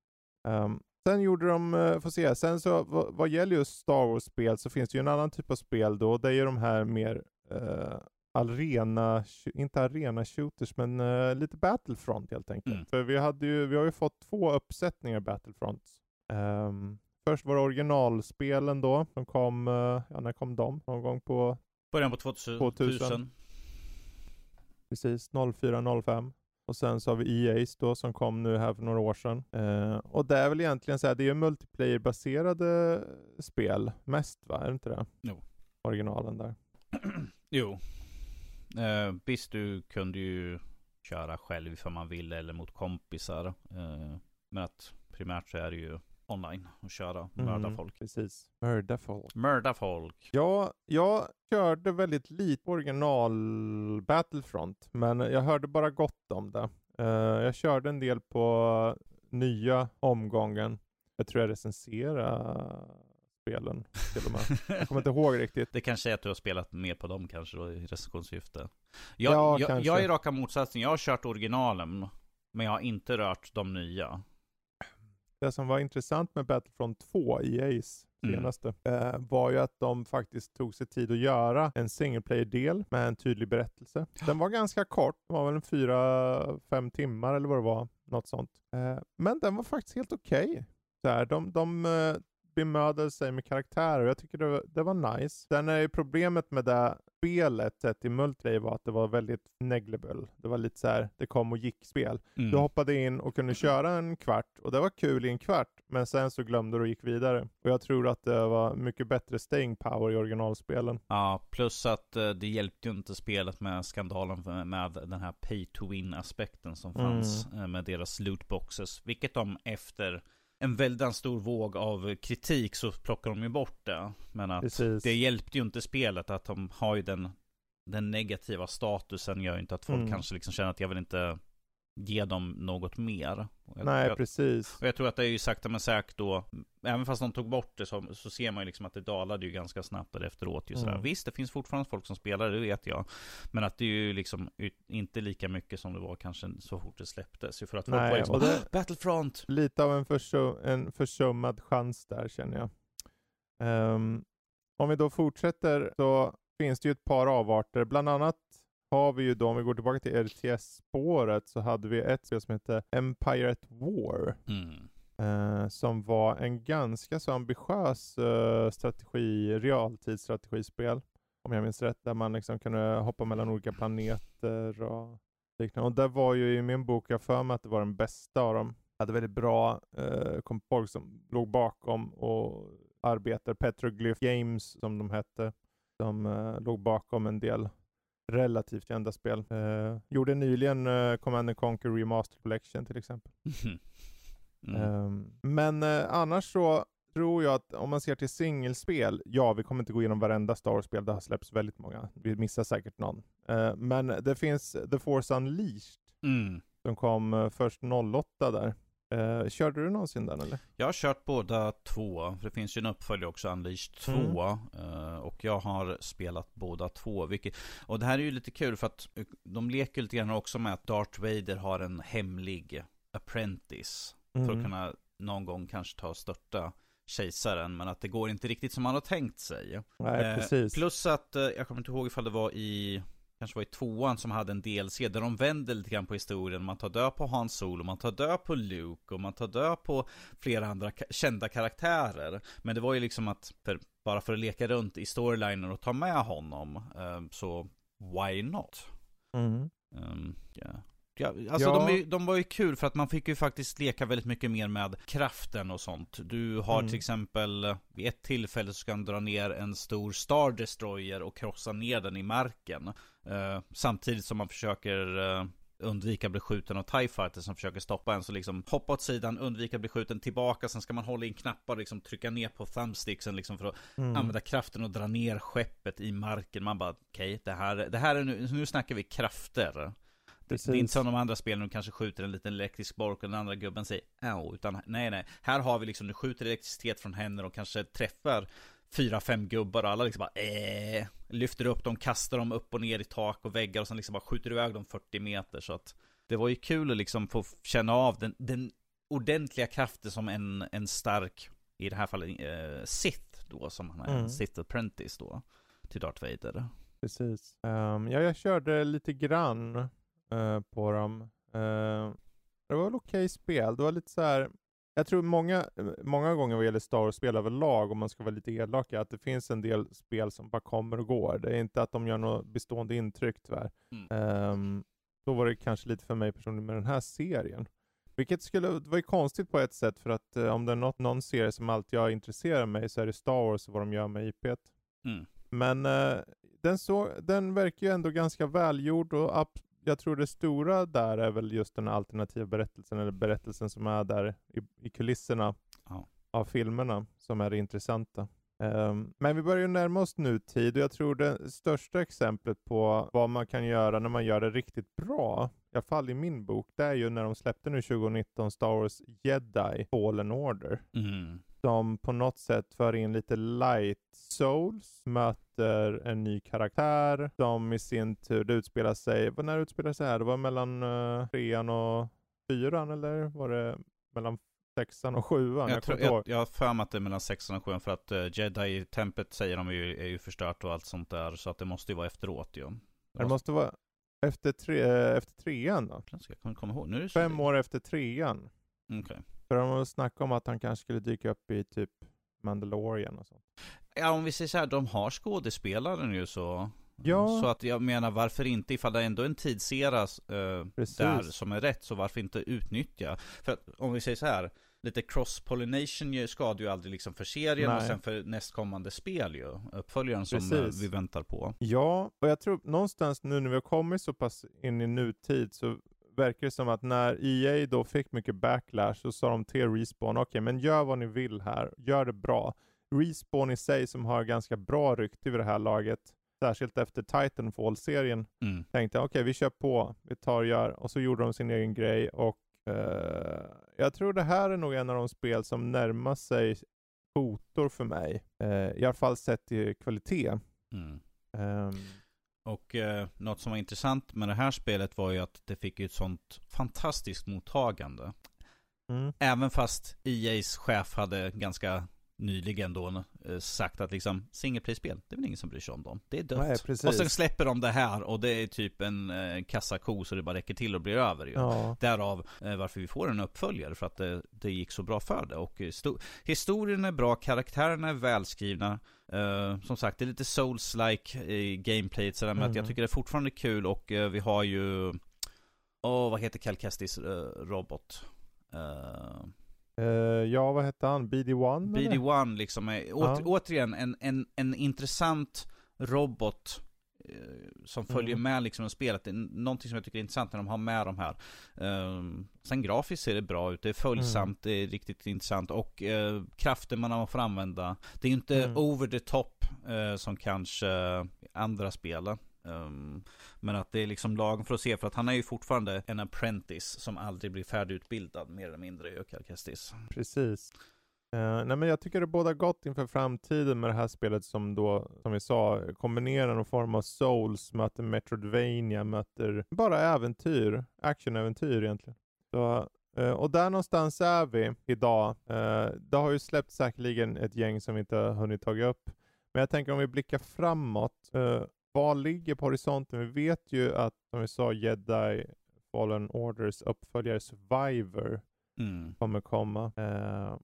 Ehm, sen gjorde de, uh, får se, sen så vad, vad gäller just Star Wars-spel så finns det ju en annan typ av spel då. Det är ju de här mer uh, arena, inte arena shooters men eh, lite Battlefront helt enkelt. Mm. För vi, hade ju, vi har ju fått två uppsättningar Battlefronts. Ehm, först var det originalspelen då, de kom, eh, ja när kom de? Någon gång på Början på 2000. 2000. precis 04-05. Och sen så har vi EA's då som kom nu här för några år sedan. Eh, och det är väl egentligen så här, det är ju multiplayer-baserade spel mest va? Är det inte det? Jo. Originalen där. Jo. Eh, visst, du kunde ju köra själv ifall man ville eller mot kompisar. Eh, men att primärt så är det ju online och köra, mörda Mm, folk. Precis. Mörda folk. Mörda folk. Ja, jag körde väldigt lite original Battlefront, men jag hörde bara gott om det. Eh, jag körde en del på nya omgången. Jag tror jag recenserade spelen till och med. Jag kommer inte ihåg riktigt. Det kanske är att du har spelat mer på dem kanske då i recensionssyfte. Jag, Ja, jag, kanske. jag är raka motsatsen. Jag har kört originalen. Men jag har inte rört de nya. Det som var intressant med Battlefront 2, EA's Mm. senaste, eh, var ju att de faktiskt tog sig tid att göra en single player-del med en tydlig berättelse. Den var ganska kort, det var väl en fyra, fem timmar eller vad det var, något sånt. Eh, men den var faktiskt helt okej. Här, De, de eh, bemödade sig med karaktärer och jag tycker det var, det var nice. Sen är ju problemet med det spelet sett i multiplayer var att det var väldigt negligible. Det var lite så här, det kom och gick spel. Mm. Du hoppade in och kunde köra en kvart och det var kul i en kvart, men sen så glömde du och gick vidare. Och jag tror att det var mycket bättre staying power i originalspelen. Ja, plus att eh, det hjälpte ju inte spelet med skandalen med- den här pay to win aspekten som Mm. fanns eh, med deras lootboxes. Vilket de efter en väldigt stor våg av kritik så plockar de ju bort det. Men att Precis. det hjälpte ju inte spelet att de har ju den, den negativa statusen gör ju inte att folk Mm. kanske liksom känner att jag vill inte ge dem något mer. Jag, Nej, jag, precis. och jag tror att det är ju sakta men säkert då, även fast de tog bort det så, så ser man ju liksom att det dalade ju ganska snabbt där efteråt. Ju. Mm. Visst, det finns fortfarande folk som spelar, det vet jag. Men att det är ju liksom inte lika mycket som det var kanske så fort det släpptes. För att folk Nej, var liksom, det- "Ah, Battlefront! Lite av en, försum, en försummad chans där känner jag. Ehm, om vi då fortsätter så finns det ju ett par avarter. Bland annat har vi ju då, om vi går tillbaka till RTS-spåret, så hade vi ett spel som hette Empire at War. Mm. Eh, som var en ganska så ambitiös eh, strategi, realtidsstrategispel. Om jag minns rätt, där man liksom kunde hoppa mellan olika planeter och liknande. Och där var ju i min bok, jag för mig att det var den bästa av dem. Hade väldigt bra eh, kom folk som låg bakom och arbetade. Petroglyph Games som de hette. Som eh, låg bakom en del relativt kända spel. Eh, gjorde nyligen eh, Command and Conquer Remaster Collection till exempel. Mm. Ehm, men eh, annars så tror jag att om man ser till singelspel, ja vi kommer inte gå igenom varenda Star Wars-spel, det har släppts väldigt många. Vi missar säkert någon. Eh, men det finns The Force Unleashed Mm. som kom eh, först 08 där. Eh, körde du någonsin den eller? Jag har kört båda två. För det finns ju en uppföljare också, Unleashed 2. Mm. eh, Och jag har spelat båda två. Vilket, och det här är ju lite kul för att eh, de leker lite grann också med att Darth Vader har en hemlig apprentice. För att Mm. kunna någon gång kanske ta och störta kejsaren. Men att det går inte riktigt som man har tänkt sig. Nej, Eh, precis. Plus att, eh, jag kommer inte ihåg ifall det var i Kanske var i tvåan som hade en DLC där de vänder lite grann på historien. Man tar död på Han Solo, man tar död på Luke och man tar död på flera andra kända karaktärer. Men det var ju liksom att, för, bara för att leka runt i storylinen och ta med honom, eh, så why not? Mm. Um, ja. Ja, alltså Ja. De, de var ju kul för att man fick ju faktiskt leka väldigt mycket mer med kraften och sånt. Du har Mm. till exempel, vid ett tillfälle så ska du dra ner en stor Star Destroyer och krossa ner den i marken. Eh, samtidigt som man försöker eh, undvika att bli skjuten av TIE Fighter som försöker stoppa en. Så liksom hoppa åt sidan, undvika att bli skjuten tillbaka. Sen ska man hålla in knappar och liksom trycka ner på thumbsticksen liksom för att Mm. använda kraften och dra ner skeppet i marken. Man bara, okej, det, här, det här är nu, nu snackar vi krafter. Det, det är inte som de andra spelen, de kanske skjuter en liten elektrisk bork och den andra gubben säger Au, utan nej nej. Här har vi liksom, du skjuter elektricitet från händerna och kanske träffar fyra, fem gubbar och alla liksom bara eh, lyfter upp dem, kastar dem upp och ner i tak och väggar och sen liksom bara skjuter iväg dem 40 meter så att det var ju kul att liksom få känna av den, den ordentliga kraften som en, en stark, i det här fallet eh, Sith då, som han är, Mm. Sith Apprentice då, till Darth Vader. Precis. Ehm, ja, jag körde lite grann eh, på dem. Ehm, det var väl okej spel. Det var lite så här. Jag tror många, många gånger vad gäller Star Wars-spel överlag, om man ska vara lite elaka, att det finns en del spel som bara kommer och går. Det är inte att de gör något bestående intryck tyvärr. Mm. Ehm, då var det kanske lite för mig personligen med den här serien. Vilket skulle, det var ju konstigt på ett sätt för att eh, om det är något, någon serie som alltid jag intresserar mig så är det Star Wars och vad de gör med IPet. Mm. Men eh, den, så, den verkar ju ändå ganska välgjord och ab- jag tror det stora där är väl just den alternativa berättelsen, eller berättelsen som är där i, i kulisserna Ja. av filmerna, som är det intressanta. Ehm, men vi börjar ju närma oss nutid och jag tror det största exemplet på vad man kan göra när man gör det riktigt bra, i alla fall i min bok, det är ju när de släppte nu 2019 Star Wars Jedi Fallen Order. Mm. Som på något sätt för in lite light souls, möter en ny karaktär som i sin tur, utspelar sig, när utspelar sig här? Det var mellan uh, trean och fyran eller var det mellan sexan och sjuan? Jag, jag, jag, jag har för mig att det är mellan sexan och sjuan för att uh, Jedi-tempet säger de ju, är ju förstört och allt sånt där. Så att det måste ju vara efteråt ju. Det, det måste vara efter, tre, eh, efter trean då? Jag kan komma ihåg. Nu är Fem år efter trean. Okej. Okay. För de har snackat om att han kanske skulle dyka upp i typ Mandalorian och sånt. Ja, om vi säger så här, de har skådespelaren ju så. Ja. Så att jag menar, varför inte, ifall det ändå är en tidsera eh, där som är rätt, så varför inte utnyttja? För att, om vi säger så här, lite cross-pollination skadar ju aldrig liksom för serien Nej. och sen för nästkommande spel ju. Uppföljaren som eh, vi väntar på. Ja, och jag tror någonstans nu när vi har kommit så pass in i nutid så verkar det som att när EA då fick mycket backlash så sa de till Respawn, okej okay, men gör vad ni vill här, gör det bra. Respawn i sig som har ganska bra rykte vid det här laget, särskilt efter Titanfall-serien, mm. tänkte okej okay, vi kör på, vi tar och gör, och så gjorde de sin egen grej och uh, jag tror det här är nog en av de spel som närmar sig fotor för mig, uh, i alla fall sett till kvalitet. Mm. Um, och eh, något som var intressant med det här spelet var ju att det fick ett sånt fantastiskt mottagande. Mm. Även fast EA's chef hade ganska nyligen då eh, sagt att liksom spel det är väl ingen som bryr sig om dem. Det är dött. Nej, och sen släpper de det här och det är typ en eh, kassako så det bara räcker till och blir över ju. Ja. Därav eh, varför vi får en uppföljare för att det, det gick så bra för det. Och historien är bra, karaktärerna är välskrivna. Uh, som sagt, det är lite souls-like i gameplayet sådär, mm. men att jag mm. tycker det är fortfarande kul och uh, vi har ju Åh, oh, vad heter Cal Kestis uh, robot? Uh, ja, vad hette han? BD-1? BD-1 liksom är ja. återigen en, en, en intressant robot uh, som följer mm. med liksom spelet. Det är någonting som jag tycker är intressant när de har med de här. Uh, sen grafiskt ser det bra ut, det är följsamt, mm. det är riktigt intressant och uh, kraften man får använda. Det är ju inte mm. over the top som kanske andra spel. Um, men att det är liksom lagom för att se, för att han är ju fortfarande en apprentice som aldrig blir färdigutbildad, mer eller mindre, i Kestis. Precis. Uh, nej men jag tycker det båda gott inför framtiden med det här spelet som då, som vi sa, kombinerar någon form av souls, möter Metroidvania, möter bara äventyr, actionäventyr egentligen. Så, uh, och där någonstans är vi idag. Uh, det har ju släppt säkerligen ett gäng som vi inte har hunnit ta upp. Men jag tänker om vi blickar framåt, vad ligger på horisonten? Vi vet ju att, som vi sa, Jedi Fallen Orders uppföljare Survivor mm. kommer komma. Eh,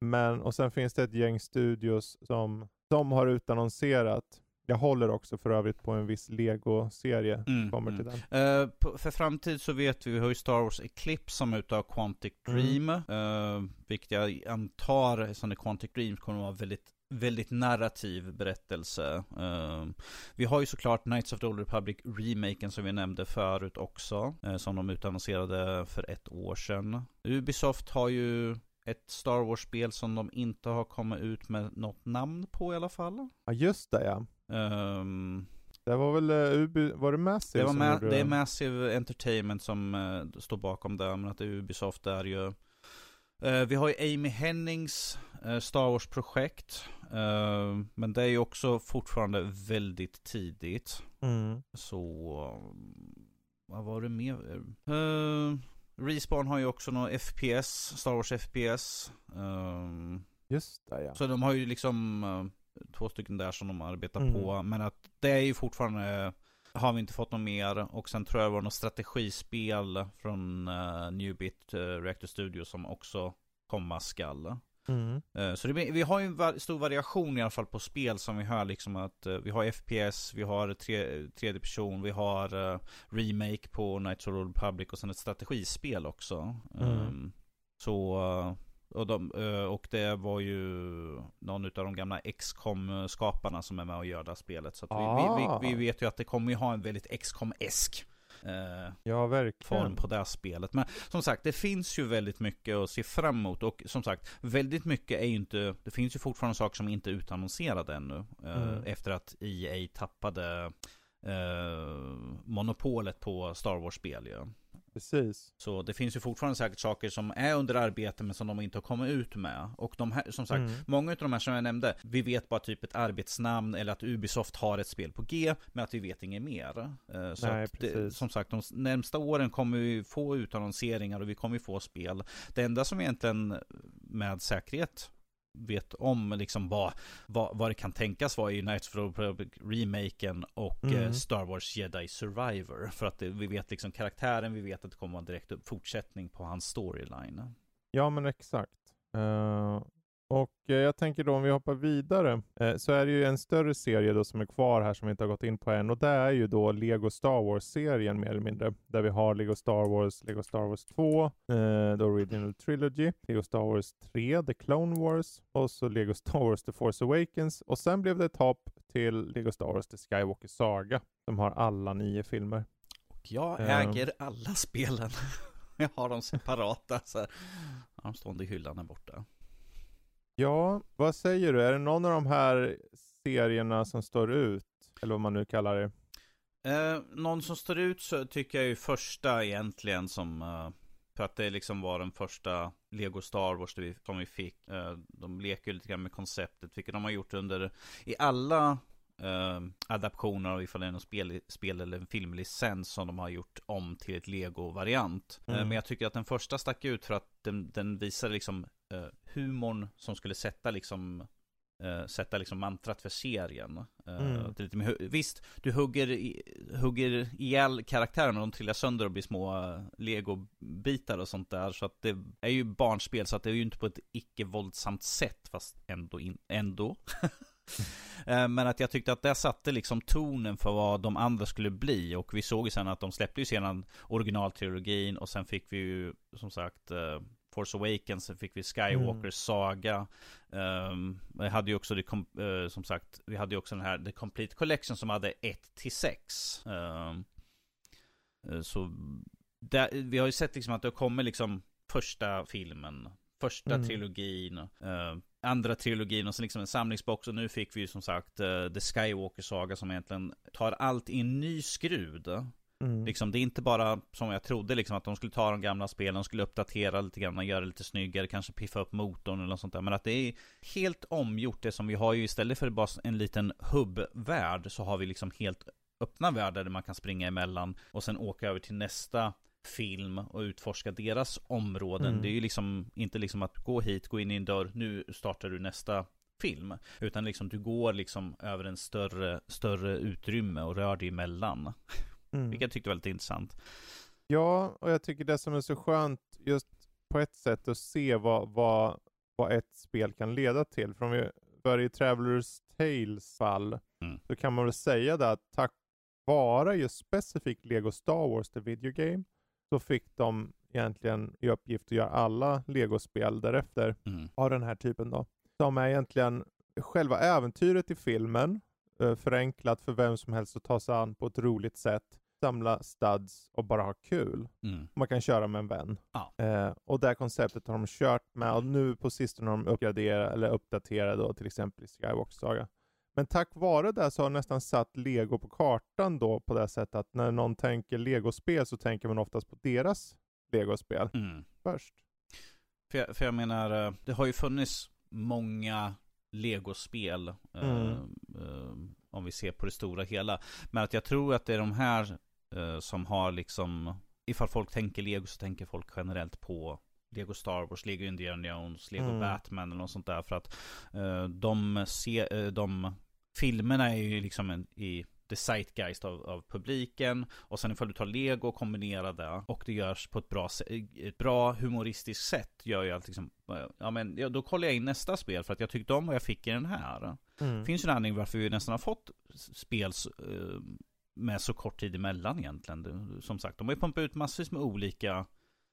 men, och sen finns det ett gäng studios som, som har utannonserat jag håller också för övrigt på en viss Lego-serie. Mm, kommer mm. till den. Uh, på, för framtid så vet vi, vi har ju Star Wars Eclipse som är utav Quantic mm. Dream. Mm. Uh, vilket jag antar, som är Quantic Dream, kommer att vara väldigt väldigt narrativ berättelse. Uh, vi har ju såklart Knights of the Old Republic remaken som vi nämnde förut också. Uh, som de utannonserade för ett år sedan. Ubisoft har ju ett Star Wars-spel som de inte har kommit ut med något namn på i alla fall. Ja just det ja. Um, det var väl, uh, Ubi, var det Massive det var ma Det är Massive Entertainment som uh, står bakom det, men att det är Ubisoft är ju uh, Vi har ju Amy Hennings Star Wars-projekt Uh, men det är ju också fortfarande väldigt tidigt. Mm. Så, vad var det mer? Uh, Respawn har ju också någon FPS, Star Wars FPS. Uh, ehm, Just det ja. Så de har ju liksom uh, två stycken där som de arbetar mm. på. Men att det är ju fortfarande, har vi inte fått något mer. Och sen tror jag det var något strategispel från uh, Newbit uh, Reactor Studio som också komma skall. Mm. Eh, så det, vi har ju en stor variation i alla fall på spel som vi hör liksom att uh, vi har FPS, vi har tre, tredje person, vi har uh, remake på Knights of the Republic och sen ett strategispel också. Mm. Um, så, och, de, och det var ju någon av de gamla XCOM skaparna som är med och gör det här spelet. Så ah. vi, vi, vi, vi, vet ju att det kommer ju ha en väldigt XCOM-esk eh, ja, verkligen. form på det spelet. Men som sagt, det finns ju väldigt mycket att se fram emot. Och som sagt, väldigt mycket är ju inte, det finns ju fortfarande saker som inte är utannonserade ännu. Eh, mm. Efter att EA tappade eh, monopolet på Star Wars-spel ju. Precis. Så det finns ju fortfarande säkert saker som är under arbete men som de inte har kommit ut med. Och de här, som sagt, Mm. många av de här som jag nämnde, vi vet bara typ ett arbetsnamn eller att Ubisoft har ett spel på G, men att vi vet inget mer. Eh, Så Nej, det, precis. som sagt, de närmsta åren kommer vi få utannonseringar och vi kommer få spel. Det enda som egentligen med säkerhet vet om liksom vad, vad, vad det kan tänkas vara i Knights of the Republic remaken och Mm. eh, Star Wars Jedi Survivor. För att vi vet liksom karaktären, vi vet att det kommer vara en direkt fortsättning på hans storyline. Ja, men exakt. Eh, och eh, jag tänker då om vi hoppar vidare eh, så är det ju en större serie då som är kvar här som vi inte har gått in på än och det är ju då Lego Star Wars-serien mer eller mindre. Där vi har Lego Star Wars, Lego Star Wars 2, eh, The Original Trilogy, Lego Star Wars 3, The Clone Wars och så Lego Star Wars The Force Awakens och sen blev det ett hopp till Lego Star Wars The Skywalker Saga som har alla nio filmer. Och jag Ja. äger alla spelen. jag har dem separata så här. Ja, De stående i hyllan där borta. Ja, vad säger du? Är det någon av de här serierna som står ut? Eller vad man nu kallar det. Eh, någon som står ut så tycker jag ju första egentligen som eh, för att det liksom var den första Lego Star Wars som vi fick. Eh, de leker ju lite grann med konceptet, vilket de har gjort under i alla eh, adaptioner av ifall det är någon spel, spel eller en filmlicens som de har gjort om till ett Lego-variant. Eh, Mm. men jag tycker att den första stack ut för att den, den visar liksom eh, humorn som skulle sätta liksom eh, sätta liksom mantrat för serien. Eh, Mm. lite hu- visst, du hugger, i, hugger ihjäl karaktärerna de trillar sönder och blir små eh, legobitar och sånt där. Så att det är ju barnspel så att det är ju inte på ett icke-våldsamt sätt fast ändå. In, ändå. Eh, Men att jag tyckte att det satte liksom tonen för vad de andra skulle bli. Och vi såg ju sen att de släppte ju sedan originaltrilogin. Och sen fick vi ju som sagt eh, Force Awakens, sen fick vi Skywalker Mm. Saga. Um, Vi hade ju också det eh, som sagt Vi hade ju också den här The Complete Collection som hade 1 till 6 Ehm, eh, Så där, vi har ju sett liksom att det kommer liksom första filmen Första Mm. trilogin, eh, andra trilogin och sen liksom en samlingsbox och nu fick vi ju som sagt eh, The Skywalker Saga som egentligen tar allt i en ny skrud. Mm. Liksom, det är inte bara som jag trodde liksom att de skulle ta de gamla spelen, de skulle uppdatera lite grann, göra det lite snyggare, kanske piffa upp motorn eller något sånt där. Men att det är helt omgjort det som vi har ju istället för bara en liten hubbvärld så har vi liksom helt öppna världar där man kan springa emellan och sen åka över till nästa film och utforska deras områden. Mm. Det är ju liksom inte liksom att gå hit, gå in i en dörr, nu startar du nästa film. Utan liksom du går liksom över en större, större utrymme och rör dig emellan. Mm. Vilket jag tyckte var lite intressant. Ja, och jag tycker det som är så skönt just på ett sätt att se vad, vad, vad ett spel kan leda till. För om vi börjar i Travelers Tales fall Mm. så kan man väl säga det att tack vare just specifikt Lego Star Wars The Video Game så fick de egentligen i uppgift att göra alla Lego-spel därefter Mm. av den här typen då. Som är egentligen själva äventyret i filmen, eh, förenklat för vem som helst att ta sig an på ett roligt sätt, samla studs och bara ha kul. Mm. Man kan köra med en vän. Ja. Eh, och det här konceptet har de kört med och nu på sistone har de uppgraderat eller uppdaterat då till exempel i Skywalker Saga. Men tack vare det så har nästan satt Lego på kartan då på det sättet att när någon tänker Lego-spel så tänker man oftast på deras Lego-spel Mm. först. För, jag, för jag menar, eh, det har ju funnits många Lego-spel. eh, Mm. eh, om vi ser på det stora hela. Men att jag tror att det är de här eh, som har liksom, ifall folk tänker Lego så tänker folk generellt på Lego Star Wars, Lego Indiana Jones, Lego Mm. Batman eller något sånt där. För att eh, de, se, eh, de filmerna är ju liksom en, i the zeitgeist av, av publiken. Och sen ifall du tar Lego och kombinerar det och det görs på ett bra, ett bra humoristiskt sätt gör ju att liksom, eh, ja men ja, då kollar jag in nästa spel för att jag tyckte om vad jag fick i den här. Mm. Finns ju en anledning varför vi nästan har fått spel eh, med så kort tid emellan egentligen. Som sagt, de har ju pumpat ut massvis med olika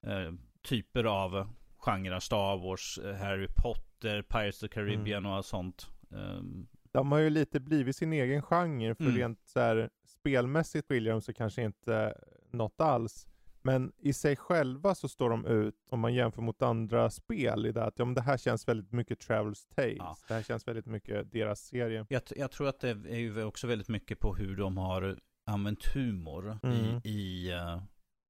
eh, typer av genrer. Star Wars, eh, Harry Potter, Pirates of the Caribbean och allt sånt. Ehm, De har ju lite blivit sin egen genre, för Mm. rent så här, spelmässigt skiljer de sig kanske inte något alls. Men i sig själva så står de ut, om man jämför mot andra spel, i det att ja, men det här känns väldigt mycket Travels Tales. Ja. Det här känns väldigt mycket deras serie. Jag, jag tror att det är ju också väldigt mycket på hur de har använt humor Mm. i, i, eh,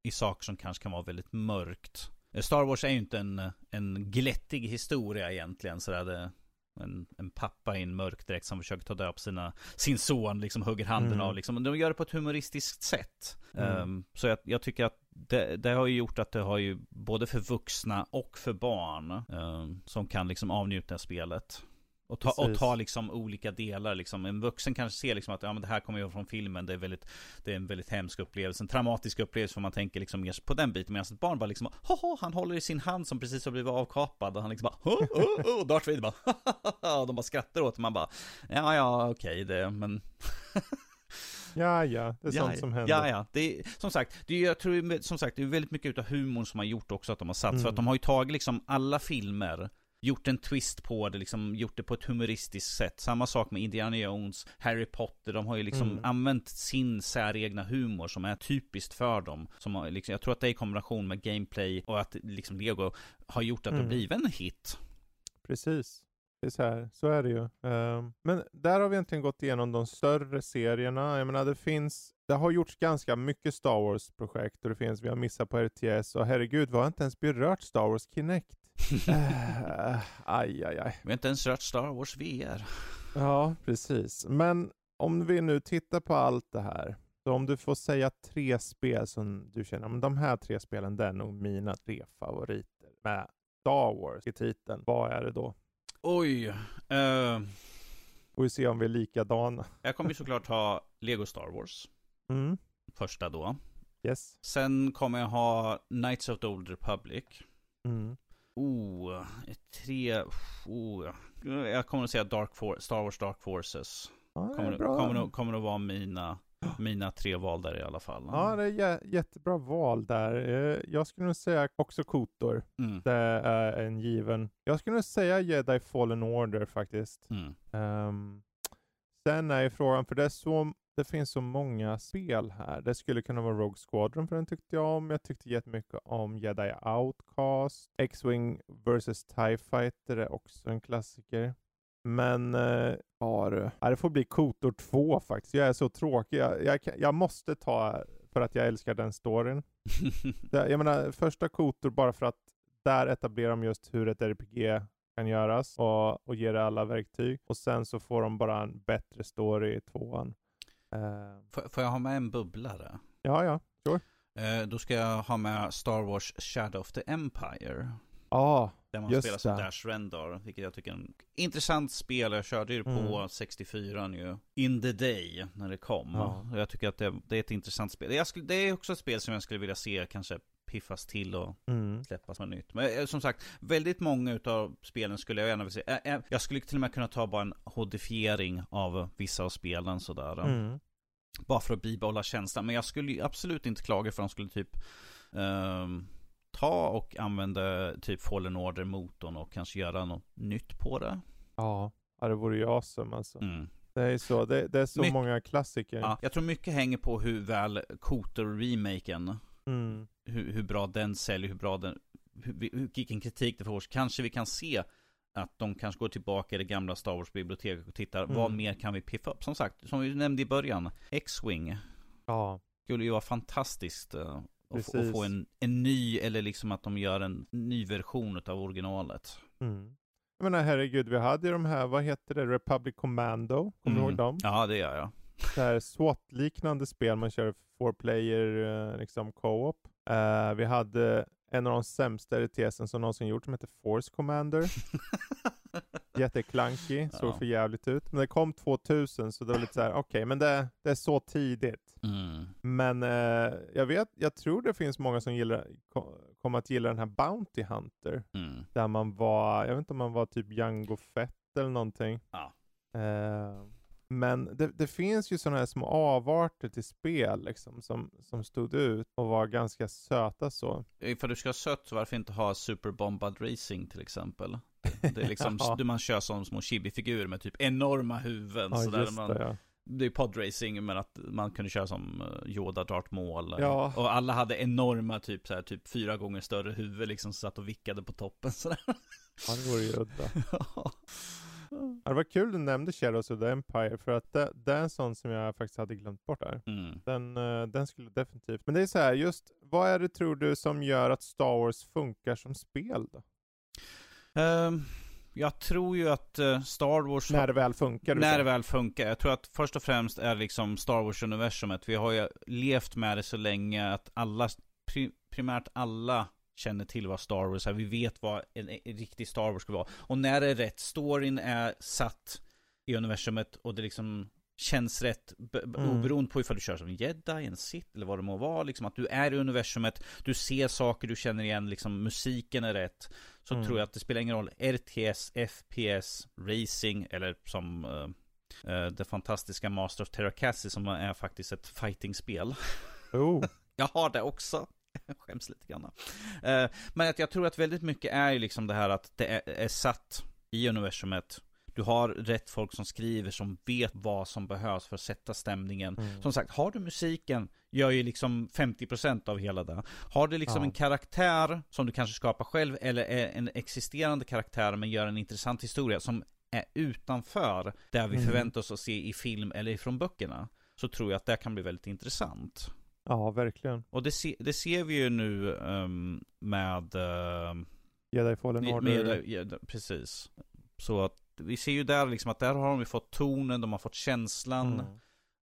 i saker som kanske kan vara väldigt mörkt. Eh, Star Wars är ju inte en, en glättig historia egentligen. Så det, en, en pappa i en mörk dräkt som försöker ta död på sina, sin son, liksom hugger handen Mm. av. Liksom. De gör det på ett humoristiskt sätt. Mm. Ehm, så jag, jag tycker att det, det har ju gjort att det har ju både för vuxna och för barn ehm, som kan liksom avnjuta spelet. Och ta, och ta liksom olika delar liksom. En vuxen kanske ser liksom att ja, men det här kommer ju från filmen. Det är, väldigt, det är en väldigt hemsk upplevelse. En traumatisk upplevelse för man tänker liksom mer på den biten. Medan ett barn bara liksom Haha, han håller i sin hand som precis har blivit avkapad. Och han liksom bara "Hå, hå, hå", Och Darth Vader bara och de bara skrattar åt det. Man bara Ja, ja, okej det, men Ja, ja, det är ja, sånt som händer. Ja, ja. Det är, som sagt, det är, jag tror som sagt, det är väldigt mycket utav humorn som har gjort också att de har satt. För Mm. att de har ju tagit liksom alla filmer, gjort en twist på det, liksom gjort det på ett humoristiskt sätt. Samma sak med Indiana Jones, Harry Potter, de har ju liksom Mm. använt sin säregna humor som är typiskt för dem. Som har, liksom, jag tror att det är i kombination med gameplay och att liksom Lego har gjort att det Mm. har blivit en hit. Precis. Det är så här, så är det ju. Ehm, men där har vi egentligen gått igenom de större serierna. Jag menar det finns, det har gjorts ganska mycket Star Wars-projekt och det finns, vi har missat på RTS och herregud, vi har inte ens berört Star Wars Kinect. Eh, aj, aj, aj. Vi har inte ens rört Star Wars VR. Ja, precis. Men om vi nu tittar på allt det här. Så om du får säga tre spel som du känner, men de här tre spelen, det är nog mina tre favoriter. Med Star Wars i titeln, vad är det då? Oj. eh, Får vi se om vi är likadana. jag kommer ju såklart ha Lego Star Wars. Mm. Första då. Yes. Sen kommer jag ha Knights of the Old Republic. Mm. Oh, tre... Oh, jag kommer att säga Dark For- Star Wars Dark Forces. Ja, Kommer, bra. kommer, nog- kommer att vara mina, mina tre val där i alla fall. Ja, det är jä- jättebra val där. Eh, Jag skulle nog säga också Kotor. Mm, Det är en given. Jag skulle nog säga Jedi Fallen Order faktiskt. mm, Ehm, sen är ju frågan, för det, är så, det finns så många spel här. Det skulle kunna vara Rogue Squadron, för den tyckte jag om. Jag tyckte jättemycket om Jedi Outcast. X-Wing vs TIE Fighter är också en klassiker. Men, eh, ja du. Ja, det får bli Kotor 2 faktiskt. Jag är så tråkig. Jag, jag, jag måste ta, för att jag älskar den storyn. Jag menar, första Kotor bara för att där etablerar de just hur ett RPG kan göras och, och ger alla verktyg. Och sen så får de bara en bättre story i tvåan. Eh, Får, får jag ha med en bubblare? ja, ja. Eh, då ska jag ha med Star Wars Shadow of the Empire. Ja, Där man Just spelar som. Dash Rendar. Vilket jag tycker är en intressant spel. Jag körde ju det på Mm. 64 nu. In the day när det kom. Och jag tycker att det, det är ett intressant spel. Skulle, det är också ett spel som jag skulle vilja se kanske piffas till och mm, släppas med nytt. Men eh, som sagt, väldigt många utav spelen skulle jag gärna vilja se. Eh, eh, Jag skulle till och med kunna ta bara en hodifiering av vissa av spelen sådär. mm, Bara för att bibehålla känslan. Men jag skulle absolut inte klaga för de skulle typ ehm, ta och använda typ Fallen Order-motorn och kanske göra något nytt på det. ja. ja, det vore ju awesome alltså. Mm. Det är så, det, det är så My- många klassiker. Ja, jag tror mycket hänger på hur väl Kotor-remaken, Mm, hur, hur bra den säljer, hur bra den, hur, vilken kritik det får. Kanske vi kan se att de kanske går tillbaka i det gamla Star Wars-biblioteket och tittar, Mm. vad mer kan vi piffa upp? Som sagt, som vi nämnde i början, X-Wing ja, skulle ju vara fantastiskt. eh, att få- Precis. få en, en ny, eller liksom att de gör en ny version av originalet. mm. Jag menar herregud, vi hade ju de här, vad heter det, Republic Commando? Kommer du Mm. ihåg dem? Ja, det gör jag. Det här SWAT-liknande spel man kör four player eh, liksom co-op. Eh, vi hade en av de sämsta RTSen som någonsin gjort som heter Force Commander. Jätteklanky, såg Ja. för jävligt ut. Men det kom 2000 så det var lite så här, okej, men det, det är så tidigt. Mm. Men eh, jag vet, jag tror det finns många som gillar, ko- kommer att gilla den här Bounty Hunter. Mm. Där man var, jag vet inte om man var typ Django Fett eller någonting. Ja. Eh, men det, det finns ju sådana här små avarter till spel liksom som, som stod ut och var ganska söta så. Ifall du ska ha sött, så varför inte ha Super Bombad Racing till exempel? Det är liksom, Ja. du man kör som små chibi-figurer med typ enorma huvuden. Ja, så där just man, det ja. Det är podracing, men att man kunde köra som eh, Yoda, Darth Maul. eh, Ja. Och alla hade enorma, typ så här, typ fyra gånger större huvud liksom, som satt och vickade på toppen sådär. Ja, det vore ju udda. Ja, det var kul du nämnde Shadows of the Empire för att det, det är en sån som jag faktiskt hade glömt bort där. Mm. Den, eh, den skulle definitivt... Men det är så här, just vad är det tror du som gör att Star Wars funkar som spel då? Ehm, jag tror ju att eh, Star Wars... När det väl funkar? När det väl funkar. Jag tror att först och främst är liksom Star Wars-universumet. Vi har ju levt med det så länge att alla, pri, primärt alla känner till vad Star Wars är. Vi vet vad en, en riktig Star Wars ska vara. Och när det är rätt, storyn är satt i universumet och det liksom känns rätt Mm. oberoende på ifall du kör som en jedi, en sith eller vad det må vara. Liksom att du är i universumet, du ser saker du känner igen, liksom musiken är rätt. Så Mm. tror jag att det spelar ingen roll. RTS, FPS, racing eller som eh, eh, det fantastiska Master of Terracassi som är faktiskt ett fightingspel. Oh. Jag har det också. Skäms lite grann. Eh, men att jag tror att väldigt mycket är ju liksom det här att det är, är satt i universumet. Du har rätt folk som skriver som vet vad som behövs för att sätta stämningen. Mm. Som sagt, har du musiken, gör ju liksom 50% av hela det. Har du liksom Ja. en karaktär som du kanske skapar själv, eller en existerande karaktär men gör en intressant historia som är utanför det vi Mm. förväntar oss att se i film eller från böckerna. Så tror jag att det kan bli väldigt intressant. Ja, verkligen. Och det, se, det ser vi ju nu ehm, med... ehm, Jedi Fallen med, Order. med ja, precis. Så att vi ser ju där liksom att där har de ju fått tonen, de har fått känslan,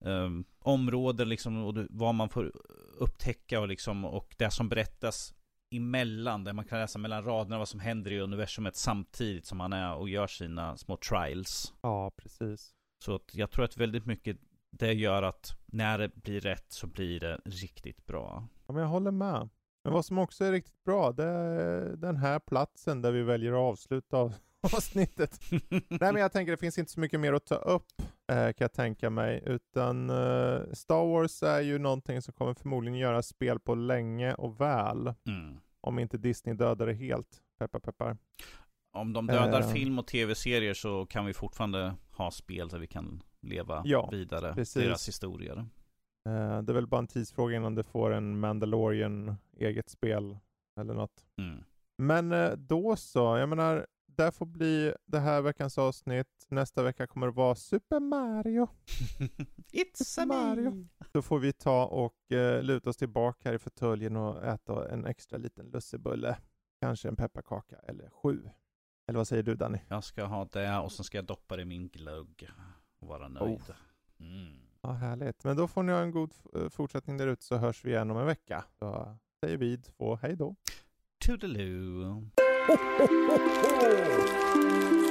Mm. um, områden liksom och vad man får upptäcka och liksom och det som berättas emellan, där man kan läsa mellan raderna vad som händer i universumet samtidigt som man är och gör sina små trials. Ja, precis. Så att jag tror att väldigt mycket det gör att när det blir rätt så blir det riktigt bra. Ja, men jag håller med. Men vad som också är riktigt bra, det är den här platsen där vi väljer att avsluta av- avsnittet. Nej, men jag tänker det finns inte så mycket mer att ta upp, eh, kan jag tänka mig, utan eh, Star Wars är ju någonting som kommer förmodligen göra spel på länge och väl, Mm. om inte Disney dödar det helt. Peppar peppar. Om de dödar Eh. film och tv-serier så kan vi fortfarande ha spel där vi kan leva Ja, vidare. precis. Deras historier. Eh, det är väl bara en tidsfråga innan det får en Mandalorian eget spel eller något. Mm. Men eh, då så, jag menar, det får bli det här veckans avsnitt. Nästa vecka kommer det vara Super Mario. It's a Mario. Då får vi ta och eh, luta oss tillbaka här i fåtöljen och äta en extra liten lussebulle. Kanske en pepparkaka eller sju. Eller vad säger du Danny? Jag ska ha det och sen ska jag doppa det i min glögg och vara nöjd. Mm. Ja, härligt. Men då får ni ha en god eh, fortsättning där ute så hörs vi igen om en vecka. Så säger vi två hej då. Toodaloo. Ho, ho, ho, ho!